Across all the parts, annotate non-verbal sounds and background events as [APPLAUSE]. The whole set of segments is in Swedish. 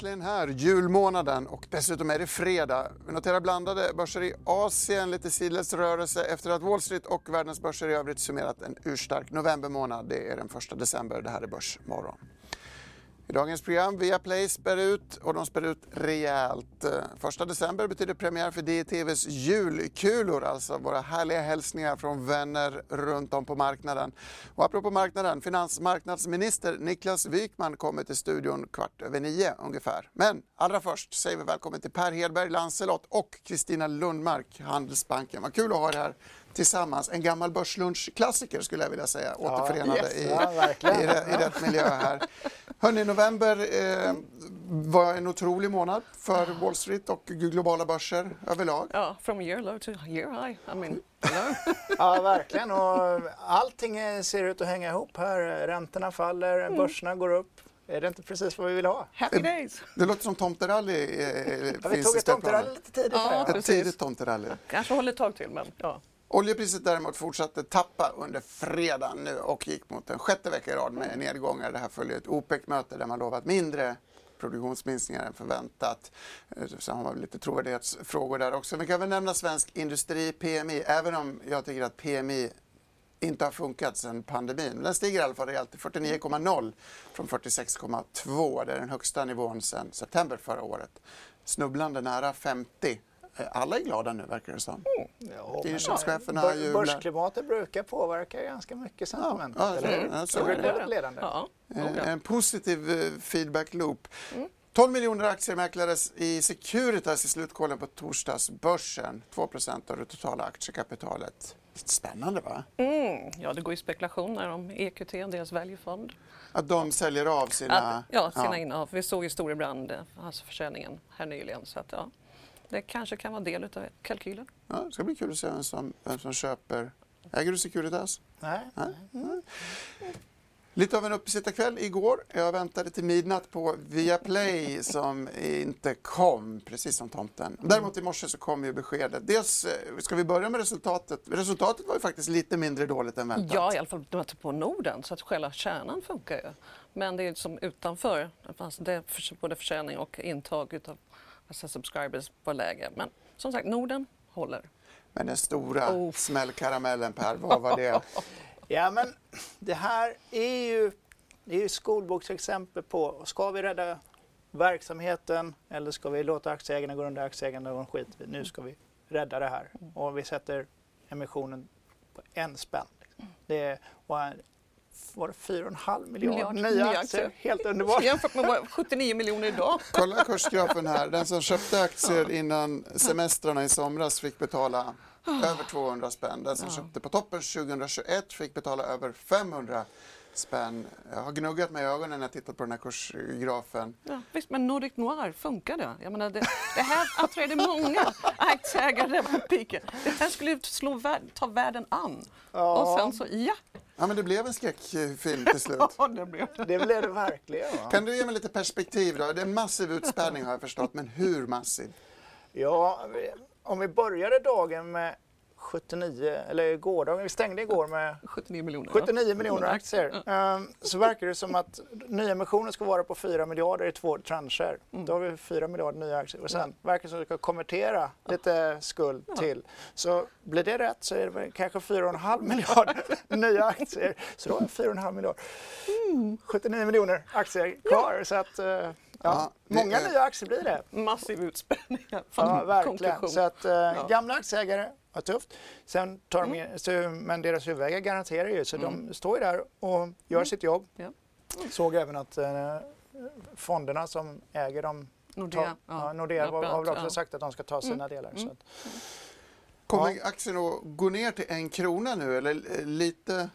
äntligen här, julmånaden och dessutom är det fredag. Vi noterar blandade börser i Asien, lite sidledes rörelse efter att Wall Street och världens börser i övrigt summerat en urstark novembermånad. Det är den 1 december, det här är Börsmorgon. I dagens program, Viaplay spär ut och de spär ut rejält. 1 december betyder premiär för DTVs julkulor, alltså våra härliga hälsningar från vänner runt om på marknaden. Och apropå marknaden, finansmarknadsminister Niklas Wykman kommer till studion kvart över nio ungefär. Men allra först säger vi välkommen till Per Hedberg, Lancelot och Kristina Lundmark, Handelsbanken. Vad kul att ha er här tillsammans. En gammal börslunchklassiker skulle jag vilja säga, återförenade yes, i, ja, i, i, rätt miljö här. Hörrni, november eh, var en otrolig månad för Wall Street och globala börser överlag. Ja, from year low to year high. I mean, hello. [LAUGHS] ja, verkligen. Och allting ser ut att hänga ihop här. Räntorna faller, mm. börserna går upp. Är det inte precis vad vi vill ha? Happy days! Det låter som tomterally eh, ja, Vi tog ett tomterally lite tidigt. Ja, ett tidigt tomterally. Kanske håller ett tag till, men ja. Oljepriset däremot fortsatte tappa under fredagen nu och gick mot en sjätte vecka i rad med nedgångar. Det här följer ett OPEC-möte där man lovat mindre produktionsminskningar än förväntat. Eh, Sen har man lite trovärdighetsfrågor där också. Vi kan väl nämna svensk industri, PMI, även om jag tycker att PMI inte har funkat sedan pandemin. Den stiger i alla fall rejält till 49,0 från 46,2. Det är den högsta nivån sedan september förra året. Snubblande nära 50 alla är glada nu verkar det som. Mm. Ja, Inköpscheferna jublar. Börsklimatet brukar påverka ganska mycket sentimentet, ja, eller hur? Ja, så, brukar vara ledande. Ja, okay. En positiv eh, feedback loop. Mm. 12 miljoner aktier mäklades i Securitas i slutkålen på torsdagsbörsen. 2% av det totala aktiekapitalet. Spännande va? Mm. Ja, det går ju spekulationer om EQT, deras väljefond. Att de säljer av sina... Att, ja, sina ja. innehav. Vi såg ju Storebrand, alltså försäljningen här nyligen. Så att, ja. Det kanske kan vara del av kalkylen. Ja, det ska bli kul att se vem som, vem som köper. Äger du Securitas? Nej. Nej. Mm. Lite av en uppesittarkväll igår. Jag väntade till midnatt på Viaplay [LAUGHS] som inte kom, precis som tomten. Däremot i morse så kom ju beskedet. Dels, eh, ska vi börja med resultatet? Resultatet var ju faktiskt lite mindre dåligt än väntat. Ja, i alla fall på Norden, så att själva kärnan funkar ju. Men det är som utanför, alltså det är både försäljning och intag utav alltså subscribers var lägre. Men som sagt, Norden håller. Men den stora oh. smällkaramellen Per, vad var det? [LAUGHS] ja men det här är ju, det är ju skolboksexempel på, ska vi rädda verksamheten eller ska vi låta aktieägarna gå under aktieägarna och skit Nu ska vi rädda det här och vi sätter emissionen på en spänn. Det är, och var det 4,5 miljarder nya, nya aktier. Helt underbart. Jämfört med 79 miljoner idag. [LAUGHS] Kolla kursgrafen här. Den som köpte aktier innan semestrarna i somras fick betala över 200 spänn. Den som köpte på toppen 2021 fick betala över 500 spänn. Jag har gnuggat mig i ögonen när jag tittat på den här kursgrafen. Ja, visst, men Nordic Noir funkar det? Jag menar, det, det här [LAUGHS] attraherade många aktieägare på piken. Det här skulle slå, ta världen an. Ja. Och sen så, ja, Ja, men det blev en skräckfilm till slut. [LAUGHS] ja, det blev det. blev det verkligen. Va? Kan du ge mig lite perspektiv då? Det är en massiv utspärrning har jag förstått, men hur massiv? Ja, om vi började dagen med 79, eller gårdagen, vi stängde igår med 79 miljoner, 79 miljoner aktier. Mm. Så verkar det som att nyemissionen ska vara på 4 miljarder i två trancher. Mm. Då har vi 4 miljarder nya aktier och sen mm. verkar det som att vi ska konvertera lite skuld ja. till. Så blir det rätt så är det kanske 4,5 miljarder [LAUGHS] nya aktier. Så då har vi 4,5 miljarder. 79 miljoner aktier kvar. Ja. Så att, eh, ja, ja, många nya aktier blir det. Massiv utspädning. Ja, verkligen. Så att, eh, gamla aktieägare vad tufft. Sen tar de, mm. så, men deras huvudägare garanterar ju, så mm. de står ju där och gör mm. sitt jobb. Ja. Såg även att eh, fonderna som äger dem, Nordea, ta, ja. Nordea har, har väl också ja. sagt att de ska ta sina mm. delar. Så att, Kommer ja. aktien att gå ner till en krona nu eller eh, lite?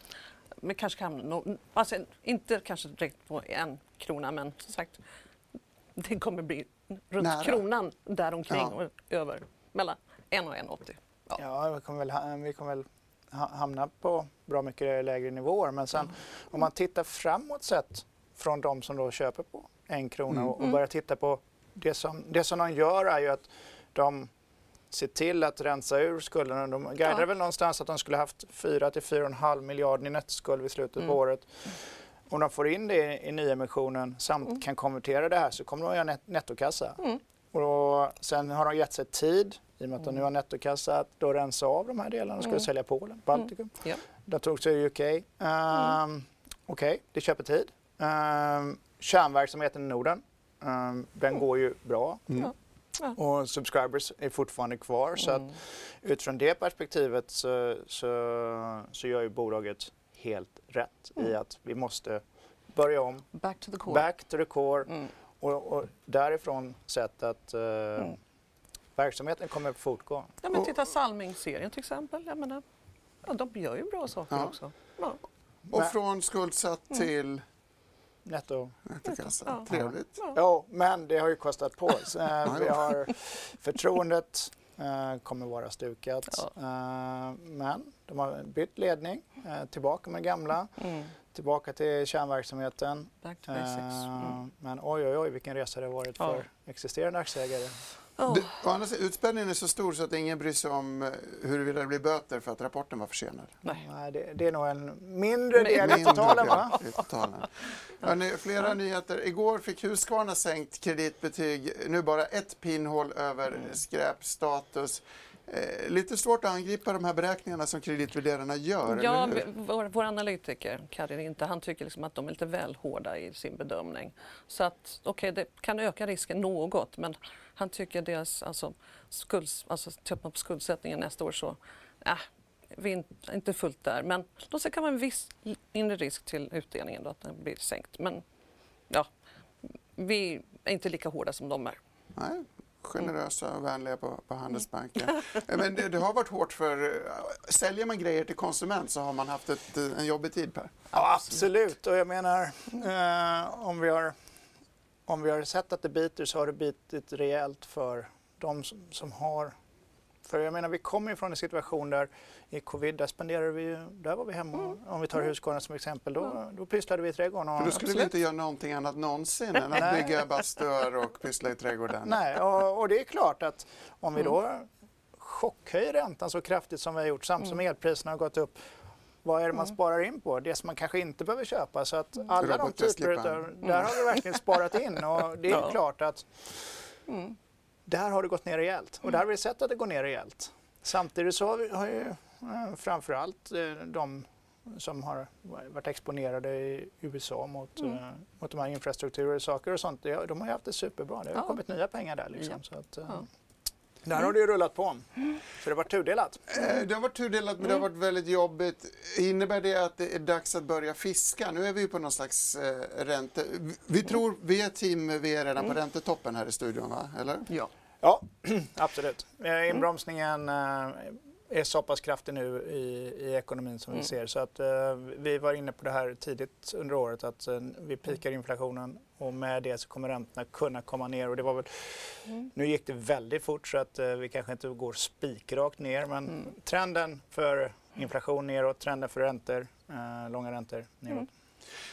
Men kanske kan, alltså, inte kanske direkt på en krona men som sagt det kommer bli runt Nära. kronan däromkring Ja. och över. Mellan 1 och 1,80. Ja. Ja, vi kommer väl, ha- vi kommer väl ha- hamna på bra mycket lägre nivåer. Men sen om man tittar framåt sett från de som då köper på en krona Mm. och, och börjar titta på det som, det som de gör är ju att de ser till att rensa ur skulderna. De guidade Ja. väl någonstans att de skulle haft 4 till 4,5 miljarder i nettoskuld vid slutet Mm. på året. Om de får in det i nyemissionen samt Mm. kan konvertera det här så kommer de att göra net- nettokassa. Mm. Och då, sen har de gett sig tid, i och med att de Mm. nu har nettokassa, att då rensa av de här delarna. De skulle Mm. sälja Polen, Baltikum. Ja. De tog sig UK. Um, Okej, det köper tid. Um, kärnverksamheten i Norden, um, den går ju bra. Mm. Ja. Ja. Och subscribers är fortfarande kvar. Så att Mm. utifrån det perspektivet så, så, så gör ju bolaget helt rätt i Mm. att vi måste börja om, Back to the core. back to the core Mm. Och, och därifrån sett att eh, Mm. verksamheten kommer att fortgå. Ja, men titta Salming-serien till exempel. Jag menar, ja, de gör ju bra saker Ja. också. Ja. Och Men- från skuldsatt Mm. till Netto. nettokassa. Ja. Trevligt. Ja. Jo, men det har ju kostat på. [LAUGHS] Så, eh, vi har förtroendet eh, kommer vara stukat. Ja. Eh, men de har bytt ledning, eh, tillbaka med gamla, Mm. tillbaka till kärnverksamheten. Back to basics. Eh, Mm. Men oj, oj, oj, vilken resa det har varit Ja. för existerande aktieägare. Ja. Det, å andra sidan, utspädningen är så stor så att ingen bryr sig om eh, huruvida det blir böter för att rapporten var försenad. Nej. Nej, det, det är nog en mindre del i Mindre totalen, va? Hörrni, flera nyheter. Igår fick Husqvarna sänkt kreditbetyg. Nu bara ett pinhål över Mm. skräpstatus. Eh, lite svårt att angripa de här beräkningarna som kreditvärderarna gör, Ja, vår, vår analytiker, Karin inte, han tycker liksom att de är lite väl hårda i sin bedömning. Så att okej, det kan öka risken något, men han tycker deras alltså, skulds, alltså tittar på skuldsättningen nästa år så, äh, vi är inte- fullt där. Men då så kan man en viss inre risk till utdelningen då, att den blir sänkt. Men ja, vi är inte lika hårda som de är. Nej, generösa och vänliga på, på Handelsbanken. [LAUGHS] Men det, det har varit hårt för... Säljer man grejer till konsument så har man haft ett, en jobbig tid, Per. Ja, absolut. Och jag menar, eh, om, vi har, om vi har sett att det biter så har det bitit rejält för de som, som har... För jag menar, vi kommer ju från en situation där i covid, där spenderade vi ju, där var vi hemma. Om vi tar Husqvarna som exempel, då, då pysslade vi i trädgården. Och, För då skulle vi absolut. inte göra någonting annat någonsin än att bygga bastuar och pyssla i trädgården. Nej, och, och det är klart att om vi då chockhöjer räntan så kraftigt som vi har gjort samtidigt som elpriserna har gått upp. Vad är det man sparar in på? Det som man kanske inte behöver köpa. Så att alla de typer utav, där har vi verkligen [LAUGHS] sparat in och det är Ja. klart att Mm. där har det gått ner rejält och där har vi sett att det går ner rejält. Samtidigt så har, vi, har ju eh, framförallt eh, de som har varit exponerade i USA mot, Mm. eh, mot de här infrastruktursaker och sånt, de har ju haft det superbra. Det har Ja. kommit nya pengar där. Liksom, Ja. så att, eh, Ja. Där har det ju rullat på. Så det har varit tudelat. Eh, Det har varit tudelat men det har varit väldigt jobbigt. Innebär det att det är dags att börja fiska? Nu är vi ju på någon slags eh, ränte... Vi- tror, vi är team, vi är redan på räntetoppen här i studion va? Eller? Ja. Ja, [CLEARS THROAT] absolut. Eh, Inbromsningen eh, är så pass kraftig nu i, i ekonomin som Mm. vi ser. Så att, eh, vi var inne på det här tidigt under året att eh, vi pikar inflationen och med det så kommer räntorna kunna komma ner. Och det var väl, Mm. nu gick det väldigt fort så att eh, vi kanske inte går spikrakt ner men Mm. trenden för inflation neråt, trenden för räntor, eh, långa räntor neråt.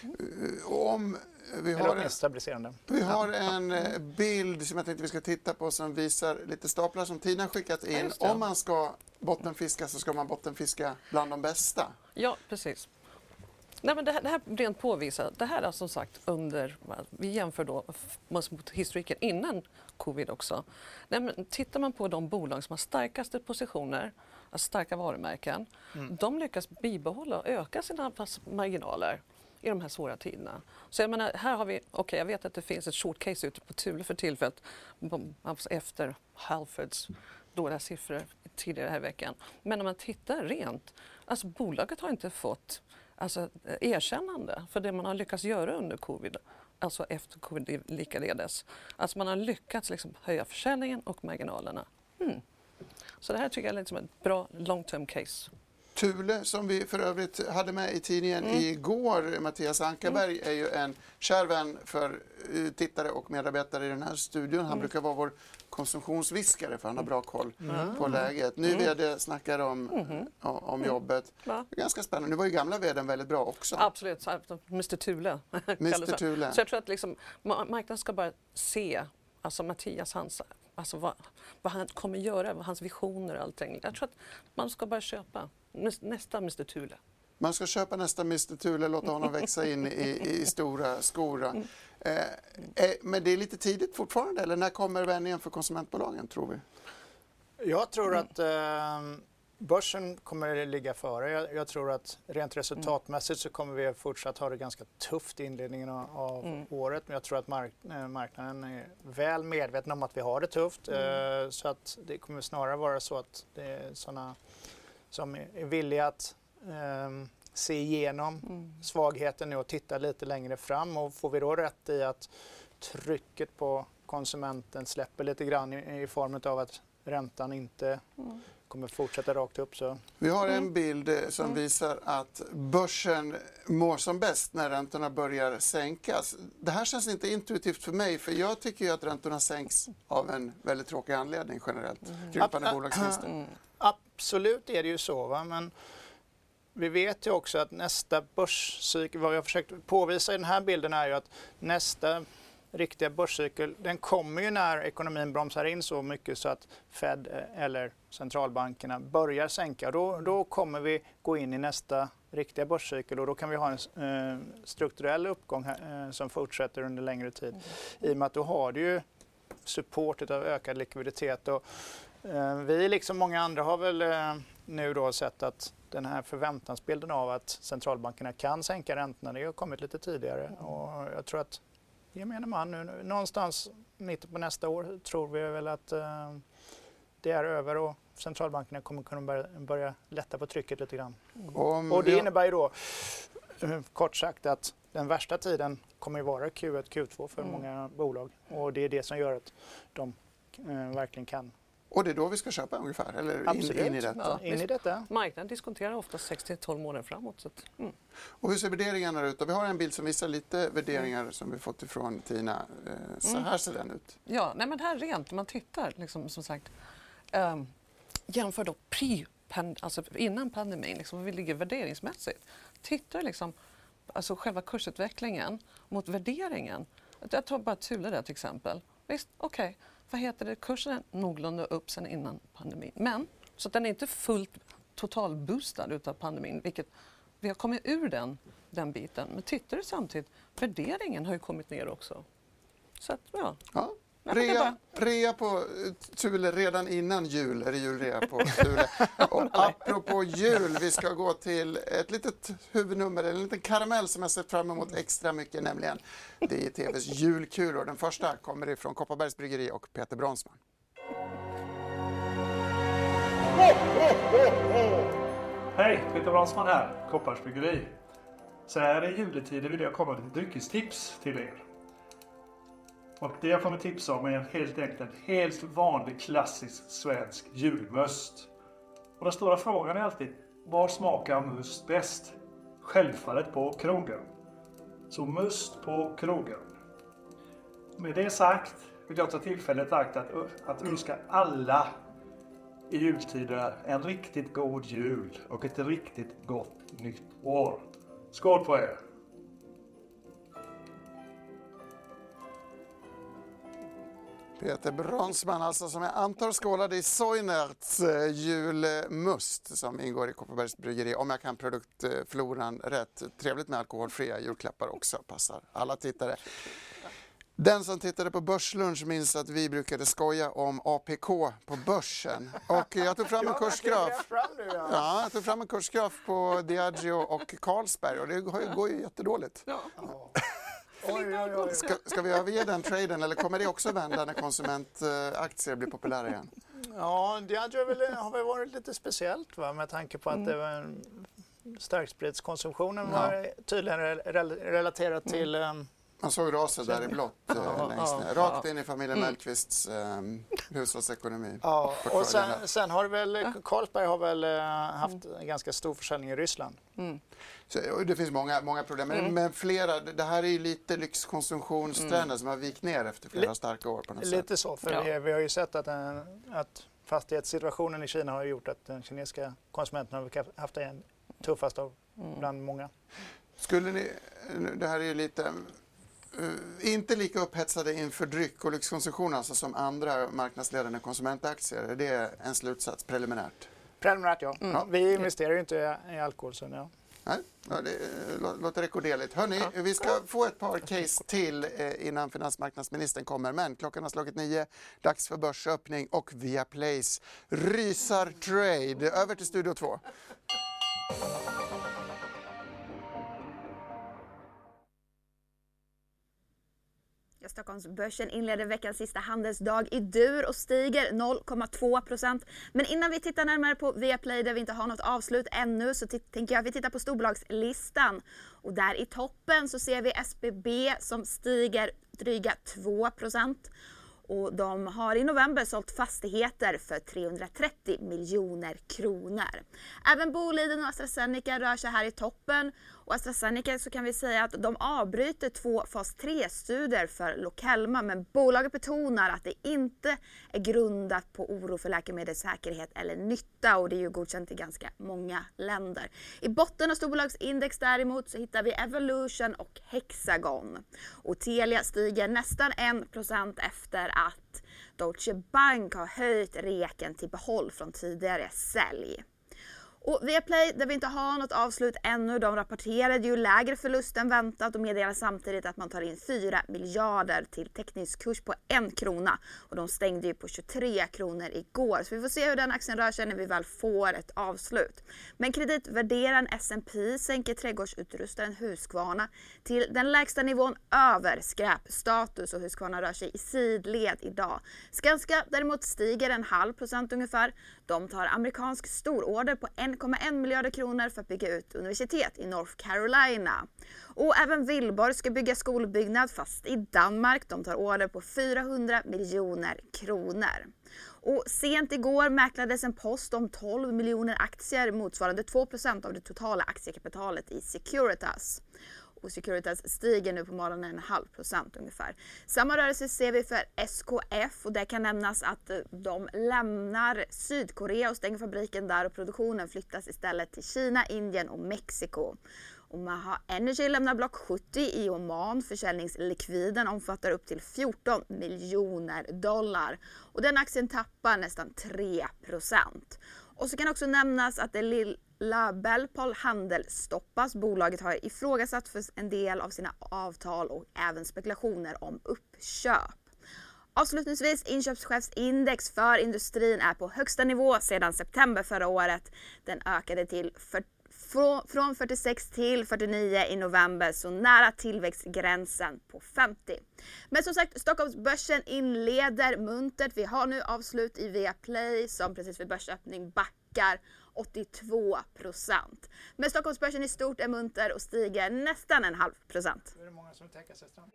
Mm. Eh, Och om vi har, en, stabiliserande. vi har en eh, bild som jag tänkte vi ska titta på som visar lite staplar som Tina skickat Ja, in. det. Om man ska bottenfiska så ska man bottenfiska bland de bästa. Ja, precis. Nej, men det, här, det här rent påvisat, det här är som sagt under, vi jämför då mot historiken innan covid också. Nej, men tittar man på de bolag som har starkaste positioner, alltså starka varumärken, de lyckas bibehålla och öka sina marginaler i de här svåra tiderna. Så jag menar, här har vi, okej jag vet att det finns ett short case ute på Thule för tillfället alltså efter Halfords dåliga siffror tidigare här i veckan. Men om man tittar rent, alltså bolaget har inte fått alltså, eh, erkännande för det man har lyckats göra under covid, alltså efter covid likaledes. Alltså man har lyckats liksom höja försäljningen och marginalerna. Mm. Så det här tycker jag är liksom ett bra long term case. Thule som vi för övrigt hade med i tidningen Mm. igår. Mattias Ankarberg är ju en kär vän för eh, tittare och medarbetare i den här studion. Mm. Han brukar vara vår konsumtionsviskare för han har bra koll Mm. på läget. Ny VD snackar om, ja, om jobbet. Är ganska spännande. Nu var ju gamla VDn väldigt bra också. Absolut, Mr Thule. [LAUGHS] han. Thule. Så jag tror att liksom, ma- marknaden ska bara se alltså Mattias, hans, alltså vad, vad han kommer göra, hans visioner och allting. Jag tror att man ska bara köpa näs- nästa Mr Thule. Man ska köpa nästa Mr Thule, låta honom växa in i, i stora skor. då. Mm. Eh, eh, men det är lite tidigt fortfarande, eller när kommer vändningen för konsumentbolagen tror vi? Jag tror att eh, börsen kommer att ligga före. Jag, jag tror att rent resultatmässigt så kommer vi fortsatt ha det ganska tufft i inledningen av, av Mm. året. Men jag tror att mark, eh, marknaden är väl medveten om att vi har det tufft. Mm. Eh, så att det kommer snarare vara så att det är sådana som är är villiga att eh, se igenom Mm. svagheten nu och titta lite längre fram. Och får vi då rätt i att trycket på konsumenten släpper lite grann i, i form av att räntan inte Mm. kommer fortsätta rakt upp så Vi har en bild eh, som visar att börsen mår som bäst när räntorna börjar sänkas. Det här känns inte intuitivt för mig för jag tycker ju att räntorna sänks av en väldigt tråkig anledning generellt. Krympande Ab- bolagsvinster. Mm. Absolut är det ju så, va? men vi vet ju också att nästa börscykel, vad har försökt påvisa i den här bilden är ju att nästa riktiga börscykel, den kommer ju när ekonomin bromsar in så mycket så att Fed eh, eller centralbankerna börjar sänka. Då, då kommer vi gå in i nästa riktiga börscykel och då kan vi ha en eh, strukturell uppgång här, eh, som fortsätter under längre tid. I och med att då har du ju supportet av ökad likviditet. Och, vi liksom många andra har väl eh, nu då sett att den här förväntansbilden av att centralbankerna kan sänka räntorna, det har kommit lite tidigare. Och jag tror att gemene man nu, någonstans mitten på nästa år tror vi väl att eh, det är över och centralbankerna kommer kunna börja, börja lätta på trycket lite grann. Om Och det innebär ju då eh, kort sagt att den värsta tiden kommer ju vara Q1, Q2 för Mm. många bolag och det är det som gör att de eh, verkligen kan Och det är då vi ska köpa ungefär, eller in, Absolut. in i detta. Ja. in i detta. Marknaden diskonterar ofta 6-12 månader framåt. Så att, mm. Och hur ser värderingarna ut? då? Vi har en bild som visar lite värderingar som vi fått ifrån Tina. Eh, Så Mm. här ser den ut. Ja, nej men här rent, om man tittar liksom, som sagt, um, jämför då pre alltså innan pandemin, liksom, vi ligger värderingsmässigt. Tittar liksom, alltså själva kursutvecklingen mot värderingen. Jag tar bara Thule där till exempel. Visst, okej, vad heter det, kursen är någorlunda upp sen innan pandemin. Men, så att den är inte fullt totalboostad utav pandemin, vilket vi har kommit ur den, den biten. Men tittar du samtidigt, värderingen har ju kommit ner också. Så att, ja. Ja. Rea, rea på eh, Thule redan innan jul är det julrea på [LAUGHS] Thule. Och apropå jul, vi ska gå till ett litet huvudnummer, en liten karamell som jag sett fram emot extra mycket, nämligen DTVs julkulor. Den första kommer ifrån Kopparbergs Bryggeri och Peter Bronsman. Hej, Peter Bronsman här, Kopparns Bryggeri. Så här i juletider vill jag komma med ett dryckestips till er. Och det jag kommer tipsa om är helt enkelt en helt vanlig klassisk svensk julmust. Och den stora frågan är alltid, var smakar must bäst? Självfallet på krogen. Så must på krogen. Med det sagt vill jag ta tillfället i akt att, att önska alla i jultider en riktigt god jul och ett riktigt gott nytt år. Skål på er! Peter Bronsman, alltså som jag antar skålade i Soinerts eh, julmust som ingår i Kopparbergs Bryggeri. Om jag kan produktfloran rätt. Trevligt med alkoholfria julklappar också, passar alla tittare. Den som tittade på Börslunch minns att vi brukade skoja om APK på börsen. Och jag tog fram en kursgraf. Ja. Ja, jag tog fram en kursgraf på Diageo och Carlsberg och det går ju jättedåligt. Ja. Oj, oj, oj. Ska, ska vi överge den traden eller kommer det också vända när konsumentaktier blir populära igen? Ja, Diageo har väl varit lite speciellt va? med tanke på att det var en- starkspritskonsumtionen var tydligen rel- relaterat till um, Man såg raset där i blått eh, Ja, längst ner. Rakt ja. in i familjen Mellqvists eh, hushållsekonomi. Ja, och sen, sen har väl, Carlsberg har väl eh, haft en ganska stor försäljning i Ryssland. Så, och det finns många, många problem, men, Mm. men flera, det här är ju lite lyxkonsumtionstrender som har vikt ner efter flera starka år på något sätt. Lite så, för Ja. vi, har ju sett att, eh, att fastighetssituationen i Kina har gjort att den kinesiska konsumenten har haft det tuffast av bland många. Skulle ni, det här är ju lite, inte lika upphetsade inför dryck och lyxkonsumtion alltså som andra marknadsledande konsumentaktier. Är det en slutsats preliminärt? Preliminärt ja. Mm. ja. Vi investerar ju inte i, alkohol så ja. Nej, ja, det eh, lå- låter rekorderligt. Hörni, vi ska få ett par case till eh, innan finansmarknadsministern kommer. Men klockan har slagit nio, dags för börsöppning och Viaplays rysar trade. Över till Studio 2. Ja, Stockholmsbörsen inleder veckans sista handelsdag i dur och stiger 0,2. Men innan vi tittar närmare på Viaplay där vi inte har något avslut ännu så tänker jag att vi tittar på storbolagslistan. Och där i toppen så ser vi SBB som stiger dryga 2. Och de har i november sålt fastigheter för 330 miljoner kronor. Även Boliden och AstraZeneca rör sig här i toppen. Och alltså, AstraZeneca så kan vi säga att de avbryter två fas 3-studier för Lokelma men bolaget betonar att det inte är grundat på oro för läkemedelssäkerhet eller nytta och det är ju godkänt i ganska många länder. I botten av storbolagsindex däremot så hittar vi Evolution och Hexagon. Och Telia stiger nästan 1% efter att Deutsche Bank har höjt reken till behåll från tidigare sälj. Och Viaplay, där vi inte har något avslut ännu, de rapporterade ju lägre förlust än väntat och meddelar samtidigt att man tar in 4 miljarder till teckningskurs på en krona. Och de stängde ju på 23 kronor igår. Så vi får se hur den aktien rör sig när vi väl får ett avslut. Men kreditvärderaren S&P sänker trädgårdsutrustaren Husqvarna till den lägsta nivån över skräpstatus och Husqvarna rör sig i sidled idag. Skanska däremot stiger en halv procent ungefär. De tar amerikansk stororder på 1,1 miljarder kronor för att bygga ut universitet i North Carolina. Och även Wihlborg ska bygga skolbyggnad fast i Danmark. De tar order på 400 miljoner kronor. Och sent igår mäklades en post om 12 miljoner aktier motsvarande 2% av det totala aktiekapitalet i Securitas. Och Securitas stiger nu på morgonen en halv procent ungefär. Samma rörelse ser vi för SKF och det kan nämnas att eh, de lämnar Sydkorea och stänger fabriken där och produktionen flyttas istället till Kina, Indien och Mexiko. Omaha Maha Energy lämnar block 70 i Oman. Försäljningslikviden omfattar upp till 14 miljoner dollar. Och den aktien tappar nästan 3% Och så kan också nämnas att det lilla Bellpol Handel stoppas. Bolaget har ifrågasatt för en del av sina avtal och även spekulationer om uppköp. Avslutningsvis, inköpschefsindex för industrin är på högsta nivå sedan september förra året. Den ökade till för, från 46 till 49 i november, så nära tillväxtgränsen på 50. Men som sagt, Stockholmsbörsen inleder muntert. Vi har nu avslut i Viaplay som precis vid börsöppning backar 82 procent. Men Stockholmsbörsen i stort är munter och stiger nästan en halv procent. Är det många som täcker sig strand?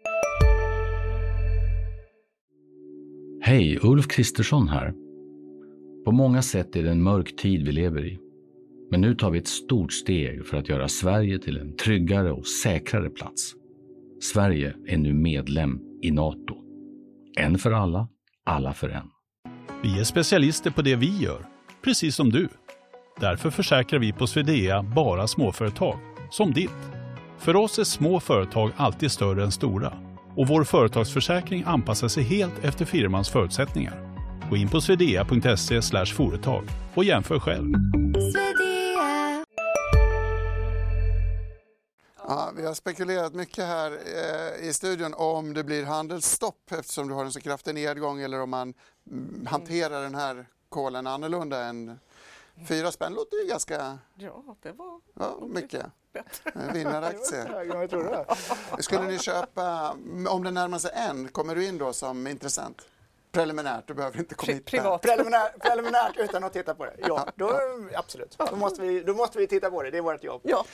Hej, Ulf Kristersson här. På många sätt är det en mörk tid vi lever i. Men nu tar vi ett stort steg för att göra Sverige till en tryggare och säkrare plats. Sverige är nu medlem i Nato. En för alla, alla för en. Vi är specialister på det vi gör, precis som du. Därför försäkrar vi på Swedea bara småföretag, som ditt. För oss är små företag alltid större än stora och vår företagsförsäkring anpassar sig helt efter firmans förutsättningar. Gå in på swedea.se företag och jämför själv. Ja, vi har spekulerat mycket här eh, i studion om det blir handelsstopp eftersom du har en så kraftig nedgång eller om man mm, hanterar den här kolen annorlunda än fyra spänn. låter ju ganska Ja, det var ja, mycket. bättre. Vinnaraktie. Skulle ni köpa, om det närmar sig en, kommer du in då som intressent? Preliminärt, du behöver inte Pri- committa. privat. Preliminärt, preliminärt utan att titta på det. Ja, då, absolut. Då måste, vi, då måste vi titta på det. Det är vårt jobb. Ja,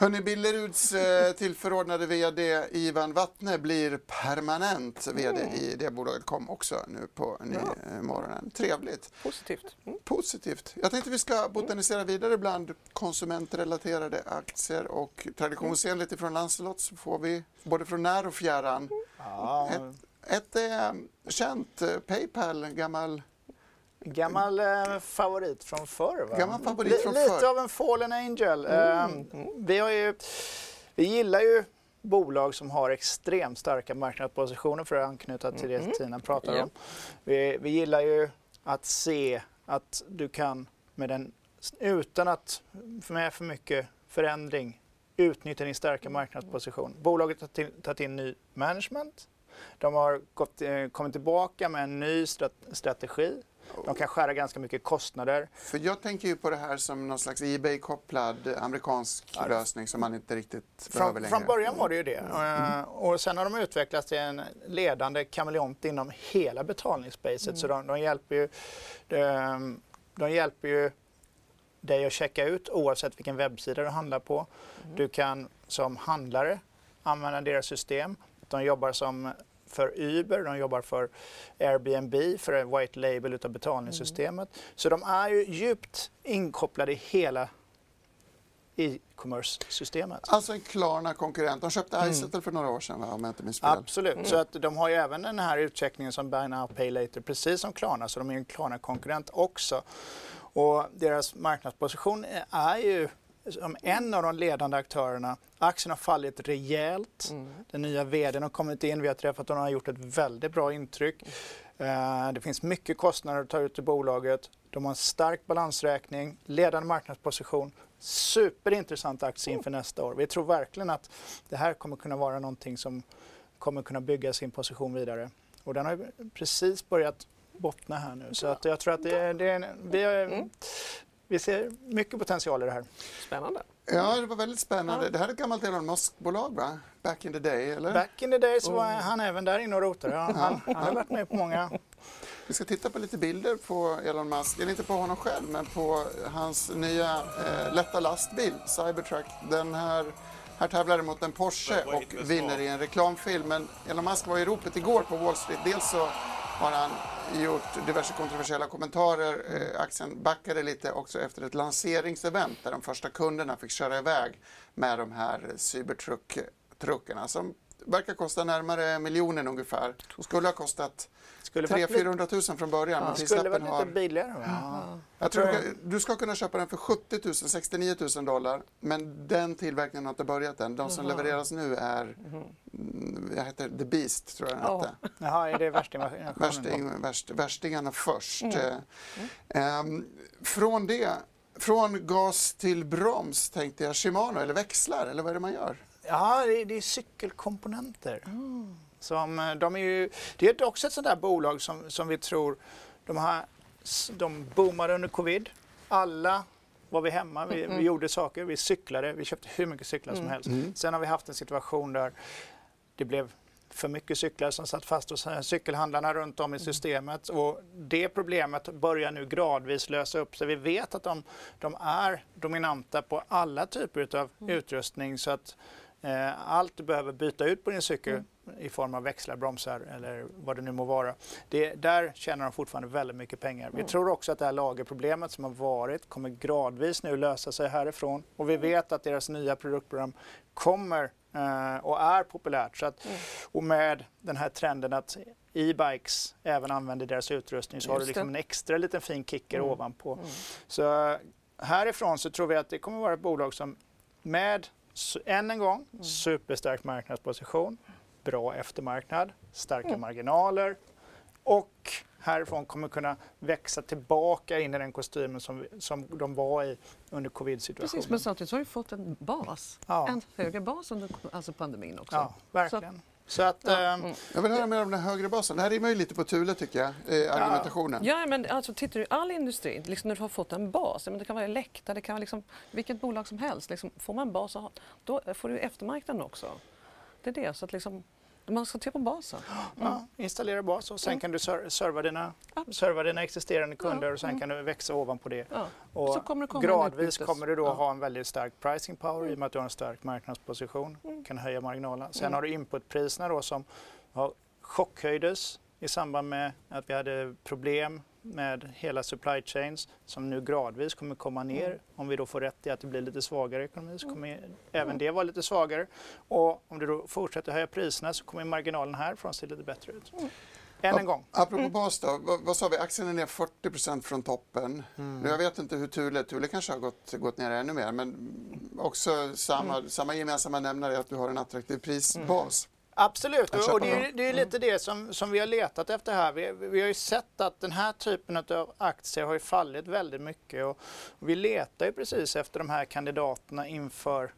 Hörni, Billeruds eh, tillförordnade VD Ivan Wattne blir permanent VD i det bolaget. Kom också nu på ny, eh, morgonen. Trevligt. Positivt. Mm. Positivt. Jag tänkte vi ska botanisera vidare bland konsumentrelaterade aktier och traditionsenligt ifrån Lancelot så får vi både från när och fjärran. Ja, Ett är känt, eh, Paypal, en gammal gammal eh, favorit från förr. Va? Gammal favorit från Lite förr. av en fallen angel. Eh, vi, har ju, vi gillar ju bolag som har extremt starka marknadspositioner för att anknyta till det Tina pratar om. Vi, vi gillar ju att se att du kan med den, utan att få med för mycket förändring utnyttja din starka marknadsposition. Bolaget har tagit in ny management. De har gått, eh, kommit tillbaka med en ny strat- strategi. De kan skära ganska mycket kostnader. För jag tänker ju på det här som någon slags Ebay-kopplad amerikansk lösning som man inte riktigt behöver Från, längre. från början var det ju det. Eh, och sen har de utvecklats till en ledande kameleont inom hela betalningsspacet. Så de, de hjälper ju de, de hjälper ju dig att checka ut oavsett vilken webbsida du handlar på. Du kan som handlare använda deras system. De jobbar som för Uber, de jobbar för Airbnb, för en white label utav betalningssystemet. Så de är ju djupt inkopplade i hela e-commerce-systemet. Alltså en Klarna-konkurrent. De köpte Mm. Izettle för några år sedan va? om jag inte minns fel. Absolut, så att de har ju även den här utcheckningen som Buy Now Pay Later, precis som Klarna, så de är en Klarna-konkurrent också. Och deras marknadsposition är ju som en av de ledande aktörerna. Aktien har fallit rejält. Den nya vdn har kommit in, vi har träffat honom och har gjort ett väldigt bra intryck. Eh, Det finns mycket kostnader att ta ut i bolaget. De har en stark balansräkning, ledande marknadsposition. Superintressant aktie inför nästa år. Vi tror verkligen att det här kommer kunna vara någonting som kommer kunna bygga sin position vidare. Och den har precis börjat bottna här nu. Så att jag tror att det är, det är vi, har, vi ser mycket potential i det här. Spännande. Ja, det var väldigt spännande. Det här är ett gammalt Elon Musk-bolag va? Back in the day, eller? Back in the days så var han även där inne och rotade. Ja, han, han har varit med på många. Vi ska titta på lite bilder på Elon Musk, eller inte på honom själv, men på hans nya eh, lätta lastbil, Cybertruck. Den här, här tävlar mot en Porsche och vinner i en reklamfilm. Men Elon Musk var i ropet igår på Wall Street. Dels så har han gjort diverse kontroversiella kommentarer. Eh, aktien backade lite också efter ett lanseringsevent där de första kunderna fick köra iväg med de här eh, cybertruckarna som verkar kosta närmare miljonen ungefär. Skulle ha kostat Skulle varit lite- 300 400 000 från början. men Skulle varit lite har... billigare. Va? Jag tror du, du ska kunna köpa den för 70 000, 69 000 dollar. Men den tillverkningen har inte börjat än. De som levereras nu är, mm, jag heter The Beast tror jag den Ja. hette. Jaha, är det värstingversionen? Värsting, värst, värstingarna först. Eh, ehm, från det, från gas till broms tänkte jag Shimano eller växlar eller vad är det man gör? Ja, det är, det är cykelkomponenter. Som, eh, de är ju, det är också ett sånt där bolag som, som vi tror, de, har, de boomade under covid. Alla var vi hemma, vi, vi gjorde saker, vi cyklade, vi köpte hur mycket cyklar som helst. Sen har vi haft en situation där det blev för mycket cyklar som satt fast hos eh, cykelhandlarna runt om i systemet. Och det problemet börjar nu gradvis lösa upp sig. Vi vet att de, de är dominanta på alla typer av utrustning så att allt du behöver byta ut på din cykel i form av växlar, bromsar eller vad det nu må vara. Det, där tjänar de fortfarande väldigt mycket pengar. Vi tror också att det här lagerproblemet som har varit kommer gradvis nu lösa sig härifrån. Och vi vet att deras nya produktprogram kommer eh, och är populärt. Så att, Och med den här trenden att e-bikes även använder deras utrustning så har du liksom en extra liten fin kicker ovanpå. Så eh, härifrån så tror vi att det kommer vara ett bolag som med, än en gång, superstark marknadsposition, bra eftermarknad, starka marginaler och härifrån kommer kunna växa tillbaka in i den kostymen som, som de var i under covid-situationen. Precis, men samtidigt så har vi fått en bas. Ja. En högre bas under alltså pandemin också. Ja, verkligen. Så att, Ja, eh, mm. Jag vill höra mer om den högre basen. Det här rimmar ju lite på Thule tycker jag, eh, argumentationen. Ja, men alltså tittar du all industri, liksom när du har fått en bas, men det kan vara Elekta, det kan vara liksom vilket bolag som helst. Liksom, får man en bas, då får du eftermarknaden också. Det är det, så att liksom, Man ska till på basen. Ja, installera bas och sen Mm. kan du ser- serva dina, serva dina existerande kunder och sen mm. kan du växa ovanpå det. Och Så kommer det komma gradvis kommer du då ha en väldigt stark pricing power i och med att du har en stark marknadsposition. Mm. kan höja marginalerna. Sen Mm. har du inputpriserna då som har chockhöjdes i samband med att vi hade problem med hela supply chains som nu gradvis kommer komma ner. Mm. Om vi då får rätt i att det blir lite svagare ekonomi så kommer även det vara lite svagare. Och om du då fortsätter höja priserna så kommer marginalen härifrån se lite bättre ut. Mm. Än en gång. Apropå bas då, vad, vad sa vi, aktien är ner 40% från toppen. Mm. Nu, jag vet inte hur Thule, Thule kanske har gått, gått ner ännu mer, men också samma, Mm. samma gemensamma nämnare är att du har en attraktiv prisbas. Absolut, och, och det, är, det är ju lite det som, som vi har letat efter här. Vi, vi har ju sett att den här typen av aktier har ju fallit väldigt mycket och vi letar ju precis efter de här kandidaterna inför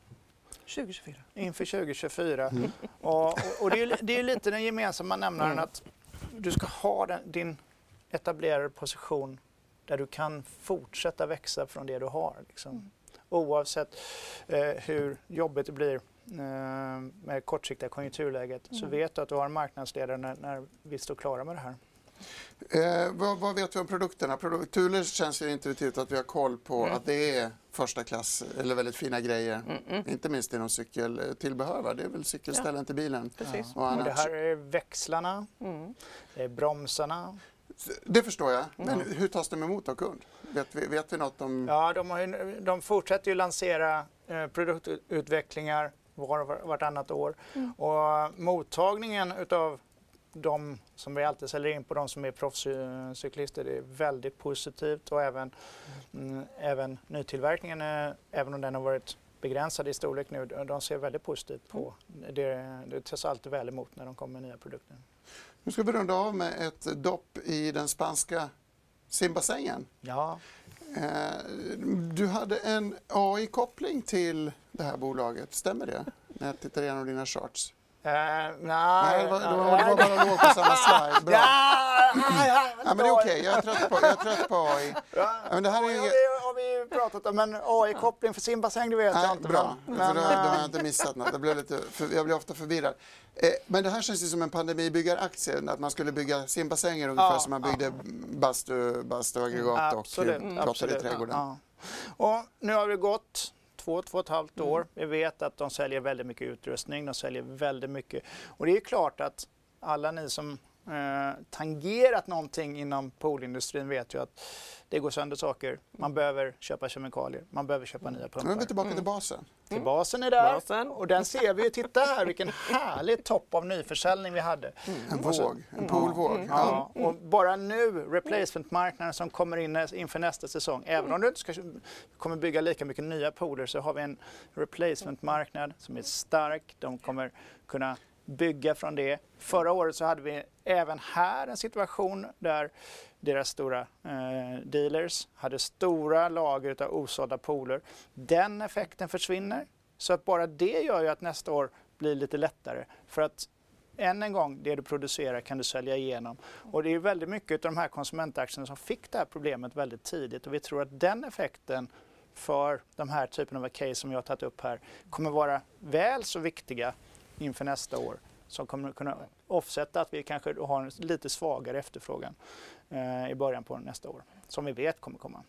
2024. inför 2024. Mm. Och, och, och det, är, det är lite den gemensamma nämnaren Mm. att du ska ha den, din etablerade position där du kan fortsätta växa från det du har. Liksom. Oavsett eh, hur jobbigt det blir med kortsiktiga konjunkturläget så Mm. vet du att du har en marknadsledare när, när vi står klara med det här. Eh, vad, vad vet vi om produkterna? Produ Thule känns ju intuitivt att vi har koll på Mm. att det är första klass eller väldigt fina grejer. Mm, mm. Inte minst inom cykeltillbehör, va? det är väl cykelställen till bilen Precis. och Och det här är växlarna, Mm. det är bromsarna. Det förstår jag, men Mm. hur tas de emot av kund? Vet vi, vet vi något om... Ja, de, har ju, de fortsätter ju lansera eh, produktutvecklingar var och var- vartannat år. Mm. Och mottagningen utav de som vi alltid säljer in på, de som är proffscyklister, det är väldigt positivt och även, mm, även nytillverkningen, eh, även om den har varit begränsad i storlek nu, de ser väldigt positivt på det. Det tas alltid väl emot när de kommer med nya produkter. Nu ska vi runda av med ett dopp i den spanska simbassängen. Ja, Eh, du hade en AI-koppling till det här bolaget, stämmer det? När jag tittar igenom dina charts. eh, nej, Nej, det var, det var, det var bara låg på samma slide. Bra. Ja, Ja, men det är okej, jag, är trött på- jag är trött på AI. Ja, men det här är ju ja, har vi ju pratat om, men AI-koppling för simbassäng det vet jag inte. bra, Men, för då, då har jag eh, inte missat något. Jag, blev lite för, jag blir ofta förvirrad. Eh, men det här känns ju som en pandemibyggaraktie, att man skulle bygga simbassänger ungefär Ja, som man byggde bastu, bastuaggregat och absolut, i trädgården. Ja. Och nu har det gått två, två och ett halvt Mm. år. Vi vet att de säljer väldigt mycket utrustning, de säljer väldigt mycket. Och det är klart att alla ni som eh, tangerat någonting inom poolindustrin vet ju att det går sönder saker. Man behöver köpa kemikalier, man behöver köpa nya Nu är pumpar. vi tillbaka till basen. Till basen är där Basen. och den ser vi ju. Titta här vilken härlig topp av nyförsäljning vi hade. En Och så- våg, en poolvåg. Ja. Ja, och bara nu, replacementmarknaden som kommer in inför nästa säsong. Även om du inte ska, kommer bygga lika mycket nya pooler så har vi en replacementmarknad som är stark. De kommer kunna bygga från det. Förra året så hade vi även här en situation där deras stora eh, dealers hade stora lager av osålda pooler. Den effekten försvinner. Så att bara det gör ju att nästa år blir lite lättare. För att än en gång, det du producerar kan du sälja igenom. Och det är väldigt mycket av de här konsumentaktierna som fick det här problemet väldigt tidigt och vi tror att den effekten för de här typen av case som jag har tagit upp här kommer vara väl så viktiga inför nästa år som kommer kunna offsätta att vi kanske har en lite svagare efterfrågan eh, i början på nästa år som vi vet kommer komma.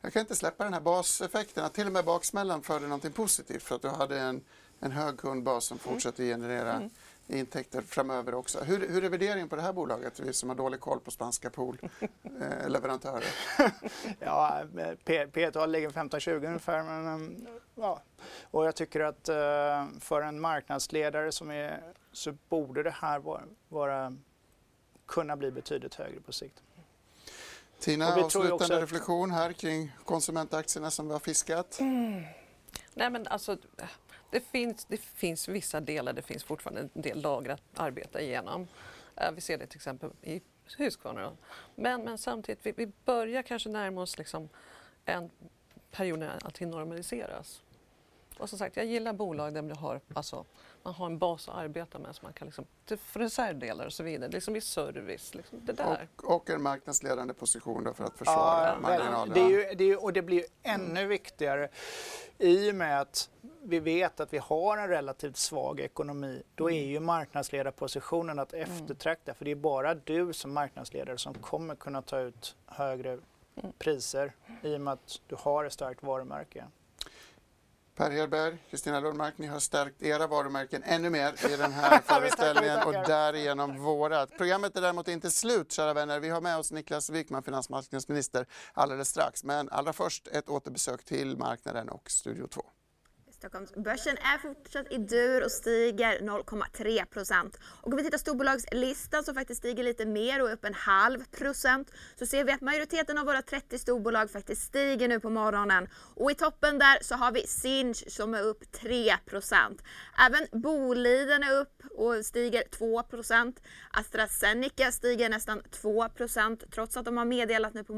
Jag kan inte släppa den här baseffekten, att till och med baksmällan förde någonting positivt för att du hade en, en hög kundbas som fortsätter generera intäkter framöver också. Hur, hur är värderingen på det här bolaget, vi som har dålig koll på spanska poolleverantörer? [LAUGHS] Ja, P- P-tal ligger 15-20 ungefär. Men, um, ja. Och jag tycker att eh, för en marknadsledare som är, så borde det här vara, vara, kunna bli betydligt högre på sikt. Tina, avslutande också reflektion här kring konsumentaktierna som vi har fiskat. Nej, men alltså, det, finns, det finns vissa delar, det finns fortfarande en del lager att arbeta igenom. Eh, Vi ser det till exempel i Husqvarna. då. Men, men samtidigt, vi, vi börjar kanske närma oss liksom en period när allting normaliseras. Och som sagt, jag gillar bolag där man har, alltså, man har en bas att arbeta med så man kan liksom, reservdelar och så vidare, liksom i service, liksom det där. Och, och en marknadsledande position då för att försvara Ja, marginalerna. det är ju, det är, och det blir ju ännu viktigare i och med att vi vet att vi har en relativt svag ekonomi, då är ju marknadsledarpositionen att eftertrakta. För det är bara du som marknadsledare som kommer kunna ta ut högre priser i och med att du har ett starkt varumärke. Per Hedberg, Kristina Lundmark, ni har stärkt era varumärken ännu mer i den [LAUGHS] här föreställningen och därigenom vårat. Programmet är däremot inte slut, kära vänner. Vi har med oss Niklas Wykman, finansmarknadsminister, alldeles strax. Men allra först ett återbesök till marknaden och Studio 2. Stockholmsbörsen är fortsatt i dur och stiger 0,3 procent. Och om vi tittar storbolagslistan som faktiskt stiger lite mer och är upp en halv procent så ser vi att majoriteten av våra 30 storbolag faktiskt stiger nu på morgonen. Och i toppen där så har vi Sinch som är upp 3 procent. Även Boliden är upp och stiger 2 procent. AstraZeneca stiger nästan 2 procent trots att de har meddelat nu på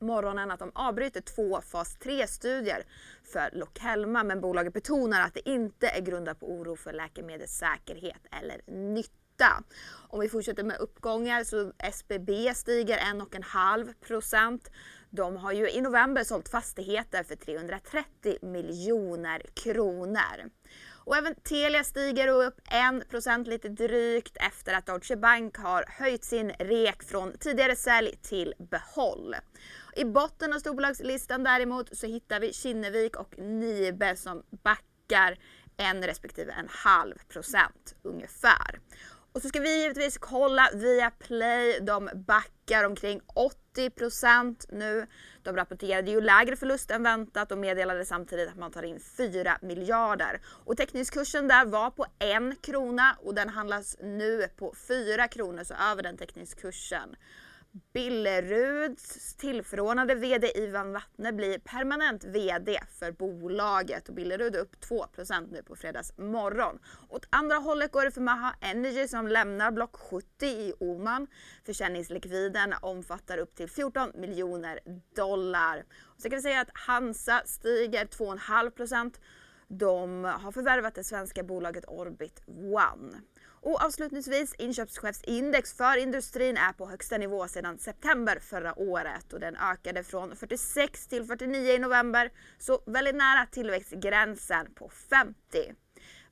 morgonen att de avbryter två fas 3-studier för Lokelma men bolaget betonar att det inte är grundat på oro för läkemedelssäkerhet eller nytta. Om vi fortsätter med uppgångar så SBB stiger 1,5 procent. De har ju i november sålt fastigheter för 330 miljoner kronor. Och även Telia stiger upp 1% lite drygt efter att Deutsche Bank har höjt sin rek från tidigare sälj till behåll. I botten av storbolagslistan däremot så hittar vi Kinnevik och Nibe som backar en respektive en halv procent ungefär. Och så ska vi givetvis kolla via Play. De backar omkring 80% nu. De rapporterade ju lägre förlust än väntat och meddelade samtidigt att man tar in 4 miljarder. Och teckningskursen där var på 1 krona och den handlas nu på 4 kronor, så över den teckningskursen. Billeruds tillförordnade VD Ivan Wattne blir permanent VD för bolaget och Billerud är upp 2 nu på fredags morgon. Åt andra hållet går det för Maha Energy som lämnar block 70 i Oman. Försäljningslikviden omfattar upp till 14 miljoner dollar. Och så kan vi säga att Hansa stiger 2,5% De har förvärvat det svenska bolaget Orbit One. Och avslutningsvis, inköpschefsindex för industrin är på högsta nivå sedan september förra året och den ökade från 46 till 49 i november, så väldigt nära tillväxtgränsen på 50.